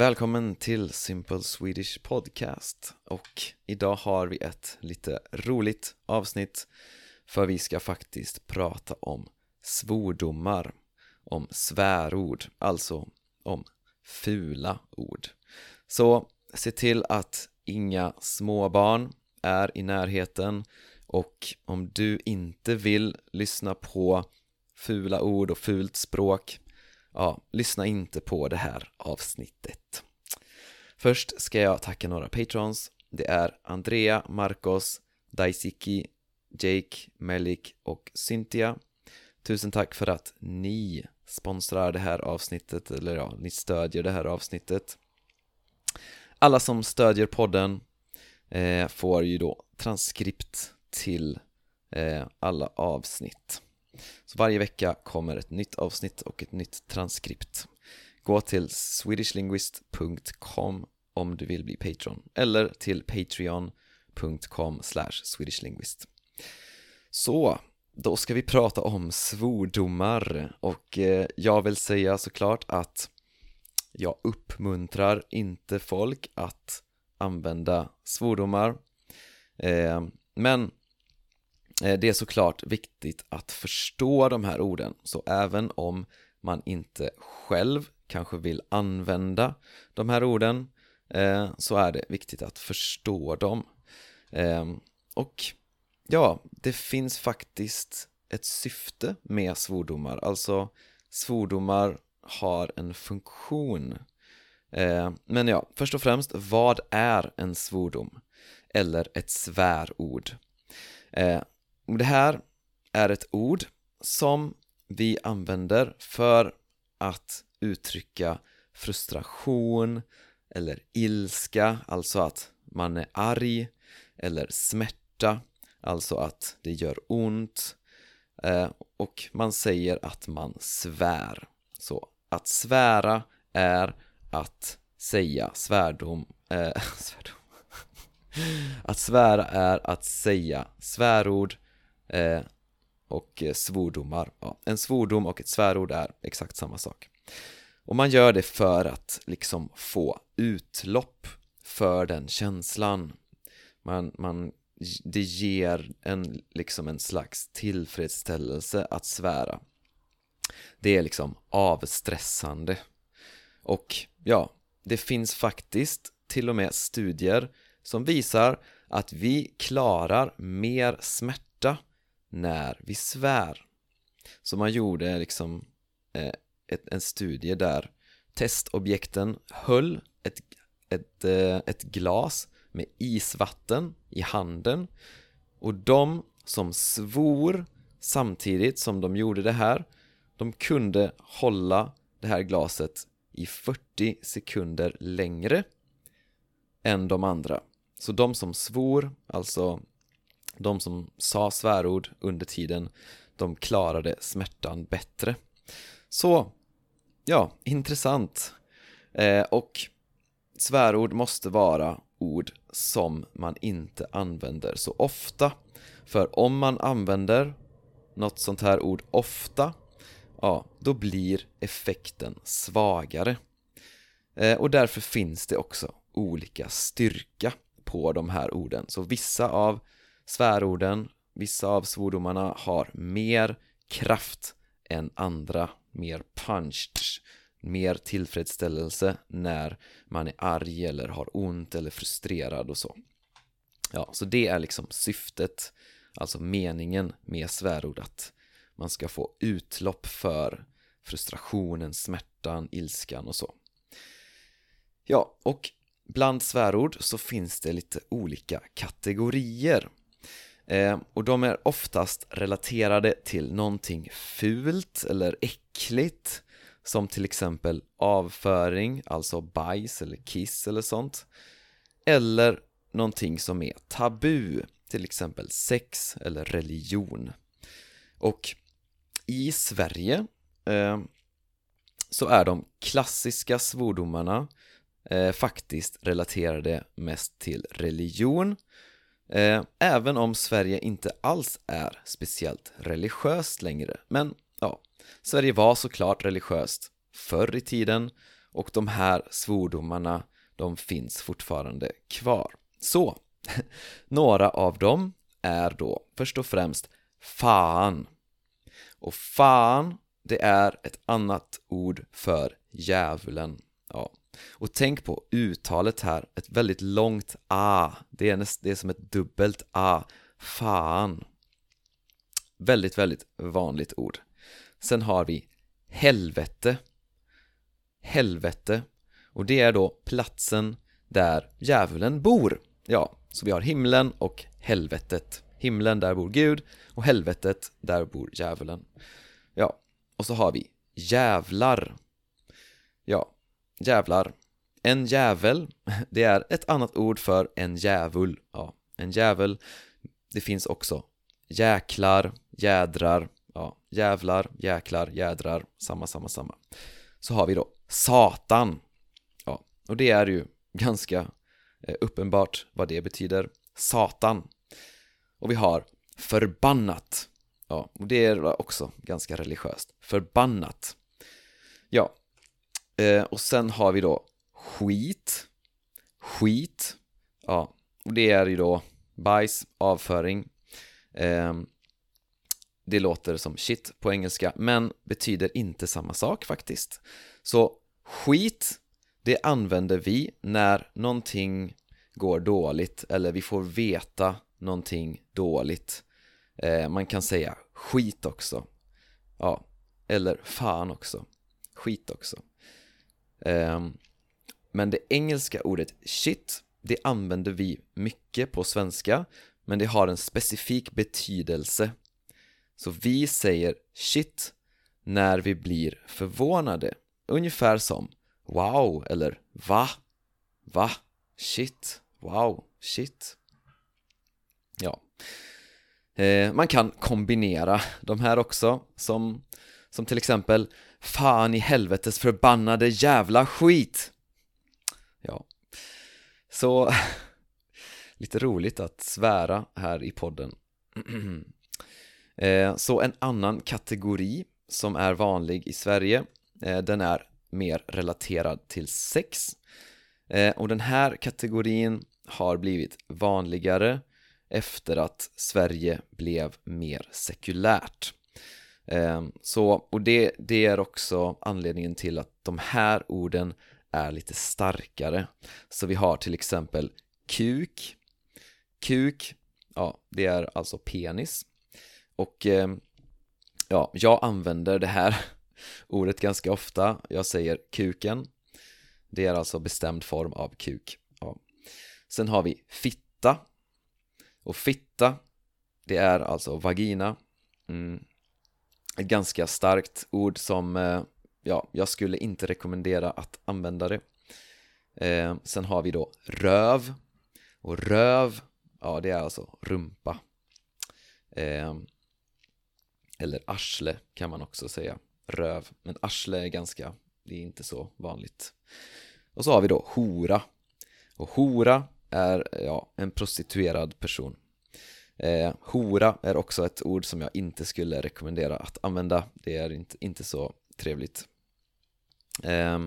Välkommen till Simple Swedish Podcast och idag har vi ett lite roligt avsnitt för vi ska faktiskt prata om svordomar, om svärord, alltså om fula ord. Så se till att inga småbarn är i närheten och om du inte vill lyssna på fula ord och fult språk ja, lyssna inte på det här avsnittet. Först ska jag tacka några patrons. Det är Andrea, Marcos, Daisiki, Jake, Melik och Cynthia. Tusen tack för att ni sponsrar det här avsnittet, eller ja, ni stödjer det här avsnittet. Alla som stödjer podden eh, får ju då transkript till eh, alla avsnitt. Så varje vecka kommer ett nytt avsnitt och ett nytt transkript. Gå till swedishlinguist.com om du vill bli Patreon eller till patreon.com swedishlinguist. Så, då ska vi prata om svordomar och eh, jag vill säga såklart att jag uppmuntrar inte folk att använda svordomar eh, men eh, det är såklart viktigt att förstå de här orden, så även om man inte själv kanske vill använda de här orden eh, så är det viktigt att förstå dem. Eh, och ja, det finns faktiskt ett syfte med svordomar, alltså svordomar har en funktion. Eh, men ja, först och främst, vad är en svordom? Eller ett svärord? Eh, det här är ett ord som vi använder för att uttrycka frustration eller ilska, alltså att man är arg eller smärta, alltså att det gör ont eh, och man säger att man svär. Så att svära är att säga svärdom, äh, svärdom. Att svära är att säga svärord eh, och svordomar. Ja, en svordom och ett svärord är exakt samma sak. Och man gör det för att liksom få utlopp för den känslan. Man, man, det ger en, liksom en slags tillfredsställelse att svära. Det är liksom avstressande. Och ja, det finns faktiskt till och med studier som visar att vi klarar mer smärta när vi svär. Så man gjorde liksom eh, ett, en studie där testobjekten höll ett, ett, eh, ett glas med isvatten i handen och de som svor samtidigt som de gjorde det här de kunde hålla det här glaset i 40 sekunder längre än de andra. Så de som svor, alltså de som sa svärord under tiden, de klarade smärtan bättre. Så, ja, intressant. Eh, och svärord måste vara ord som man inte använder så ofta. För om man använder något sånt här ord ofta, ja, då blir effekten svagare. Eh, och därför finns det också olika styrka på de här orden. Så vissa av svärorden, vissa av svordomarna har mer kraft än andra, mer punch, mer tillfredsställelse när man är arg eller har ont eller frustrerad och så. Ja, så det är liksom syftet, alltså meningen med svärord att man ska få utlopp för frustrationen, smärtan, ilskan och så. Ja, och bland svärord så finns det lite olika kategorier. Eh, och de är oftast relaterade till någonting fult eller äckligt som till exempel avföring, alltså bajs eller kiss eller sånt eller någonting som är tabu, till exempel sex eller religion. Och i Sverige eh, så är de klassiska svordomarna eh, faktiskt relaterade mest till religion Eh, Eh, även om Sverige inte alls är speciellt religiöst längre. Men ja, Sverige var såklart religiöst förr i tiden och de här svordomarna de finns fortfarande kvar. Så, några av dem är då först och främst fan. Och fan, det är ett annat ord för djävulen. Ja. Och tänk på uttalet här, ett väldigt långt a. Det är, näst, det är som ett dubbelt a. Fan. Väldigt, väldigt vanligt ord. Sen har vi helvete. Helvete. Och det är då platsen där djävulen bor. Ja, så vi har himlen och helvetet. Himlen, där bor Gud och helvetet, där bor djävulen. Ja, och så har vi jävlar. Jävlar. En jävel, det är ett annat ord för en djävul. Ja, en jävel. Det finns också jäklar, jädrar, ja, jävlar, jäklar, jädrar, samma, samma, samma. Så har vi då Satan. Ja, och det är ju ganska eh, uppenbart vad det betyder. Satan. Och vi har förbannat. Ja, och det är också ganska religiöst. Förbannat. Ja, eh, och sen har vi då skit. Skit. Ja, och det är ju då bajs, avföring. Eh, det låter som shit på engelska, men betyder inte samma sak faktiskt. Så skit, det använder vi när någonting går dåligt eller vi får veta någonting dåligt. Eh, man kan säga skit också. Ja, eller fan också. Skit också. Ehm, men det engelska ordet shit, det använder vi mycket på svenska, men det har en specifik betydelse. Så vi säger shit när vi blir förvånade. Ungefär som wow eller va? Va? Shit? Wow? Shit? Ja. Ehm, man kan kombinera de här också, som, som till exempel Fan i helvetes förbannade jävla skit! Ja, så lite roligt att svära här i podden. Eh, så en annan kategori som är vanlig i Sverige, eh, den är mer relaterad till sex. Eh, och den här kategorin har blivit vanligare efter att Sverige blev mer sekulärt. Ehm, så, och det, det är också anledningen till att de här orden är lite starkare. Så vi har till exempel kuk. Kuk, ja, det är alltså penis. Och ehm, ja, jag använder det här ordet ganska ofta. Jag säger kuken. Det är alltså bestämd form av kuk. Ja. Sen har vi fitta. Och fitta, det är alltså vagina. Mm. Ett ganska starkt ord som, eh, ja, jag skulle inte rekommendera att använda det. Eh, sen har vi då röv. Och röv, ja det är alltså rumpa. Eh, eller arsle kan man också säga. Röv. Men arsle är ganska, det är inte så vanligt. Och så har vi då hora. Och hora är ja, en prostituerad person. Eh, hora är också ett ord som jag inte skulle rekommendera att använda. Det är inte, inte så trevligt. Eh,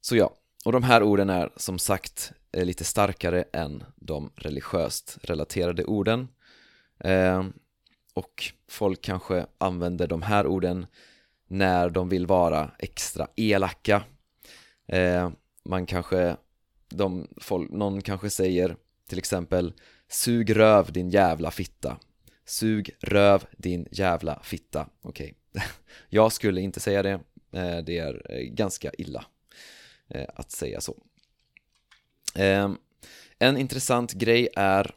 så ja, och de här orden är som sagt eh, lite starkare än de religiöst relaterade orden. Eh, och folk kanske använder de här orden när de vill vara extra elaka. Eh, man kanske, de, folk, någon kanske säger till exempel Sug röv din jävla fitta. Sug röv din jävla fitta. Okej, okay. jag skulle inte säga det. Eh, det är eh, ganska illa eh, att säga så. Ehm, en intressant grej är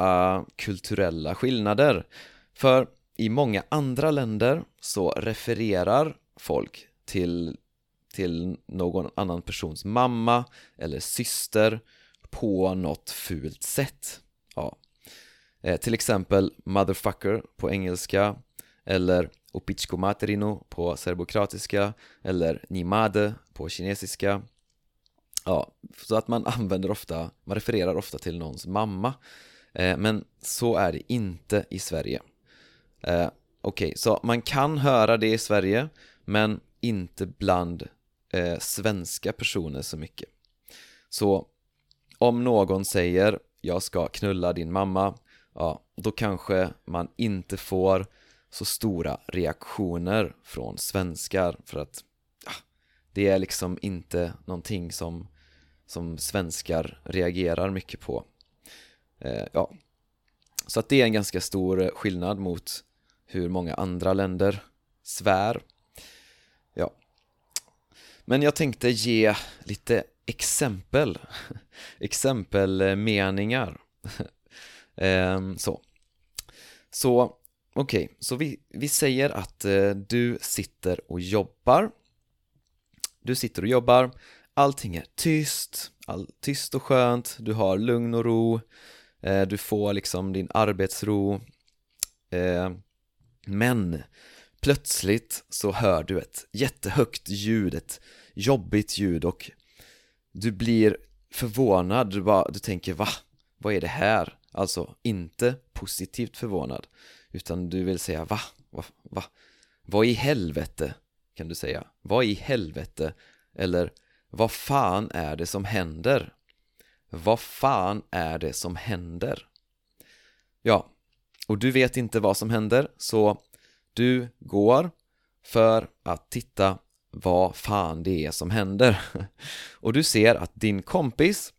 uh, kulturella skillnader. För i många andra länder så refererar folk till, till någon annan persons mamma eller syster på något fult sätt ja. Eh, till exempel motherfucker på engelska eller opichko materino på serbokratiska eller nimade på kinesiska Ja, så att man använder ofta, man refererar ofta till någons mamma eh, Men så är det inte i Sverige eh, Okej, okay, så man kan höra det i Sverige men inte bland eh, svenska personer så mycket. Så om någon säger jag ska knulla din mamma, ja, då kanske man inte får så stora reaktioner från svenskar för att ja, det är liksom inte någonting som, som svenskar reagerar mycket på. Eh, ja. Så att det är en ganska stor skillnad mot hur många andra länder svär. Ja. Men jag tänkte ge lite exempel, exempelmeningar. Ehm, så. Så okej, okay. så vi, vi säger att eh, du sitter och jobbar. Du sitter och jobbar, allting är tyst, all, tyst och skönt, du har lugn och ro, eh, du får liksom din arbetsro. Ehm, men plötsligt så hör du ett jättehögt ljud, ett jobbigt ljud och du blir förvånad, du, bara, du tänker va? Vad är det här? Alltså inte positivt förvånad utan du vill säga va? Va? va? Vad i helvete? Kan du säga Vad i helvete? Eller vad fan är det som händer? Vad fan är det som händer? Ja, och du vet inte vad som händer så du går för att titta vad fan det är som händer. Och du ser att din kompis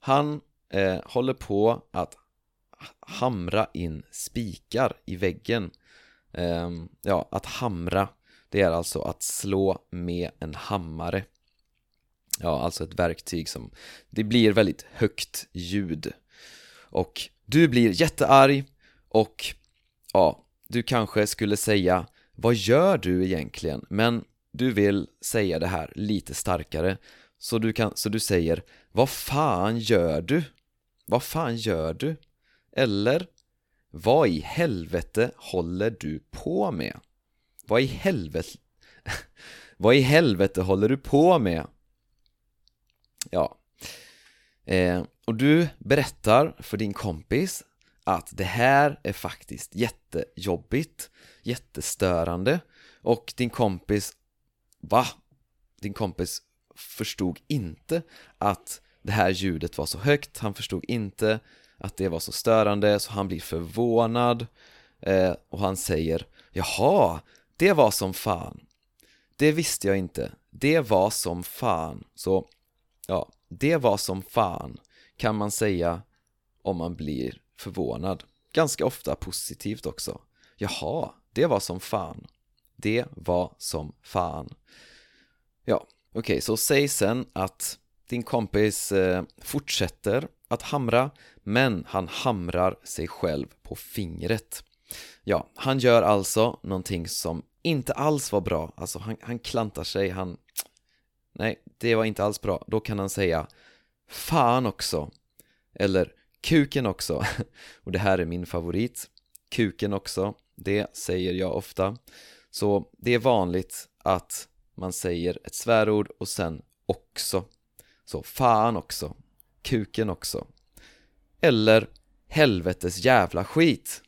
han eh, håller på att hamra in spikar i väggen. Eh, ja, att hamra. Det är alltså att slå med en hammare. Ja, alltså ett verktyg som det blir väldigt högt ljud. Och du blir jättearg och ja, du kanske skulle säga vad gör du egentligen? Men du vill säga det här lite starkare så du, kan, så du säger Vad fan gör du? Vad fan gör du? Eller Vad i helvete håller du på med? Vad i helvete Vad i helvete håller du på med? Ja eh, Och du berättar för din kompis att det här är faktiskt jättejobbigt, jättestörande och din kompis Va? Din kompis förstod inte att det här ljudet var så högt, han förstod inte att det var så störande, så han blir förvånad eh, och han säger Jaha, det var som fan. Det visste jag inte, det var som fan. Så, ja, det var som fan kan man säga om man blir förvånad. Ganska ofta positivt också. Jaha, det var som fan. Det var som fan. Ja, okej, okay, så säg sen att din kompis eh, fortsätter att hamra men han hamrar sig själv på fingret. Ja, han gör alltså någonting som inte alls var bra, alltså han, han klantar sig, han Nej, det var inte alls bra, då kan han säga Fan också. Eller kuken också. Och det här är min favorit. Kuken också, det säger jag ofta. Så det är vanligt att man säger ett svärord och sen också. Så fan också, kuken också. Eller helvetes jävla skit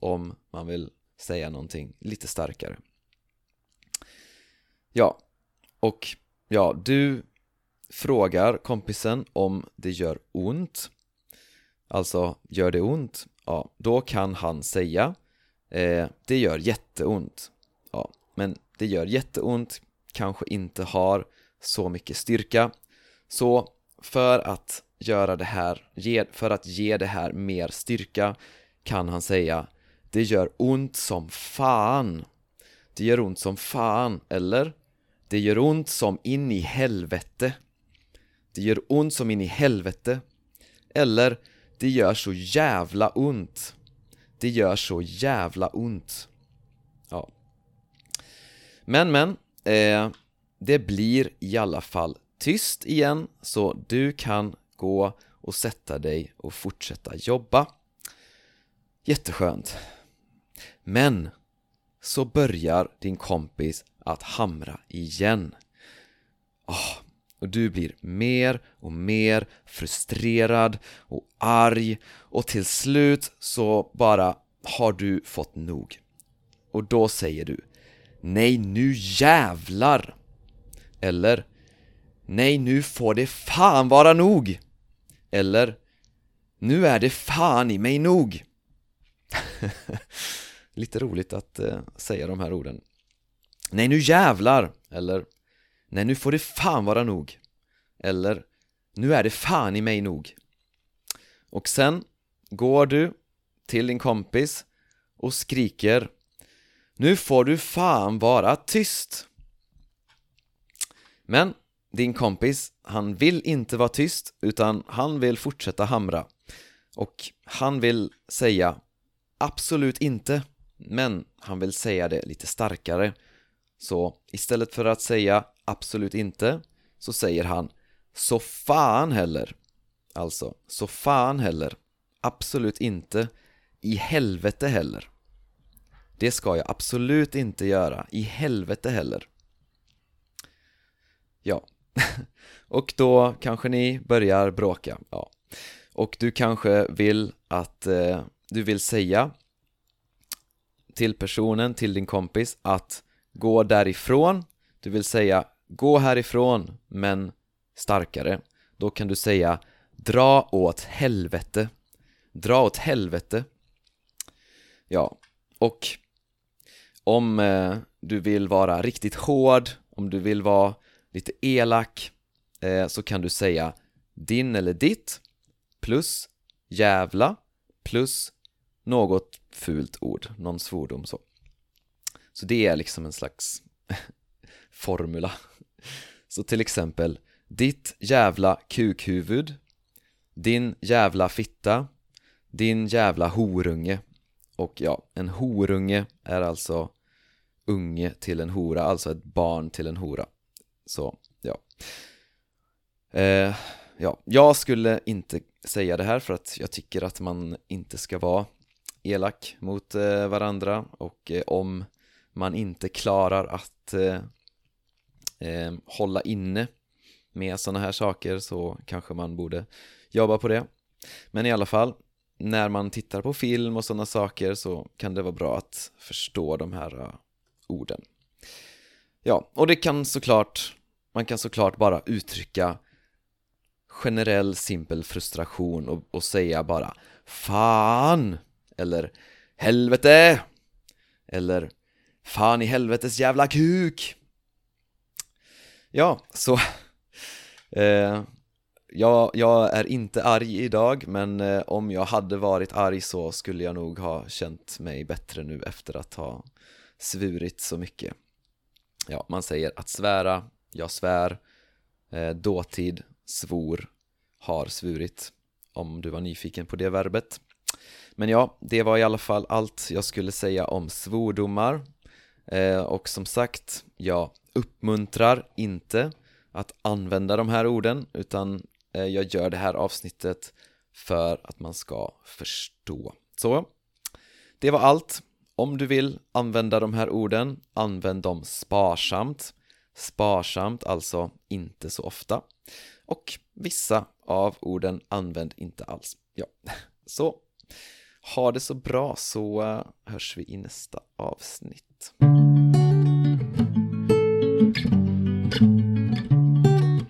Om man vill säga någonting lite starkare. Ja, och ja, du frågar kompisen om det gör ont. Alltså, gör det ont? Ja, då kan han säga eh, Det gör jätteont men det gör jätteont kanske inte har så mycket styrka. Så för att göra det här, för att ge det här mer styrka kan han säga Det gör ont som fan. Det gör ont som fan, eller? Det gör ont som in i helvete. Det gör ont som in i helvete. Eller Det gör så jävla ont. Det gör så jävla ont. Men men, eh, det blir i alla fall tyst igen så du kan gå och sätta dig och fortsätta jobba. Jätteskönt. Men så börjar din kompis att hamra igen. Oh, och du blir mer och mer frustrerad och arg och till slut så bara har du fått nog. Och då säger du Nej nu jävlar! Eller Nej, nu får det fan vara nog! Eller Nu är det fan i mig nog! Lite roligt att eh, säga de här orden Nej, nu jävlar! Eller Nej, nu får det fan vara nog! Eller Nu är det fan i mig nog! Och sen går du till din kompis och skriker nu får du fan vara tyst! Men din kompis, han vill inte vara tyst utan han vill fortsätta hamra. Och han vill säga Absolut inte men han vill säga det lite starkare. Så istället för att säga absolut inte så säger han så fan heller. Alltså, så fan heller. Absolut inte. I helvete heller. Det ska jag absolut inte göra. I helvete heller. Ja. Och då kanske ni börjar bråka, ja. Och du kanske vill att eh, Du vill säga Till personen, till din kompis att Gå därifrån. Du vill säga Gå härifrån, men starkare. Då kan du säga Dra åt helvete. Dra åt helvete. Ja, och om eh, du vill vara riktigt hård, om du vill vara lite elak eh, så kan du säga din eller ditt plus jävla plus något fult ord, någon svordom så. Så det är liksom en slags formula. Så till exempel ditt jävla kukhuvud din jävla fitta din jävla horunge och ja, en horunge är alltså unge till en hora, alltså ett barn till en hora. Så, ja. Eh, Ja, jag skulle inte säga det här för att jag tycker att man inte ska vara elak mot eh, varandra och eh, om man inte klarar att eh, eh, hålla inne med sådana här saker så kanske man borde jobba på det. Men i alla fall, när man tittar på film och sådana saker så kan det vara bra att förstå de här uh, orden Ja, och det kan såklart, man kan såklart bara uttrycka generell simpel frustration och, och säga bara Fan! Eller Helvete! Eller Fan i helvetes jävla kuk! Ja, så eh, jag, jag är inte arg idag men eh, om jag hade varit arg så skulle jag nog ha känt mig bättre nu efter att ha svurit så mycket. Ja, man säger att svära, jag svär, eh, dåtid, svor, har svurit om du var nyfiken på det verbet. Men ja, det var i alla fall allt jag skulle säga om svordomar. Eh, och som sagt, jag uppmuntrar inte att använda de här orden utan Eh, jag gör det här avsnittet för att man ska förstå. Så, det var allt. Om du vill använda de här orden, använd dem sparsamt. Sparsamt, alltså inte så ofta. Och vissa av orden använd inte alls. Ja, så ha det så bra så eh, hörs vi i nästa avsnitt.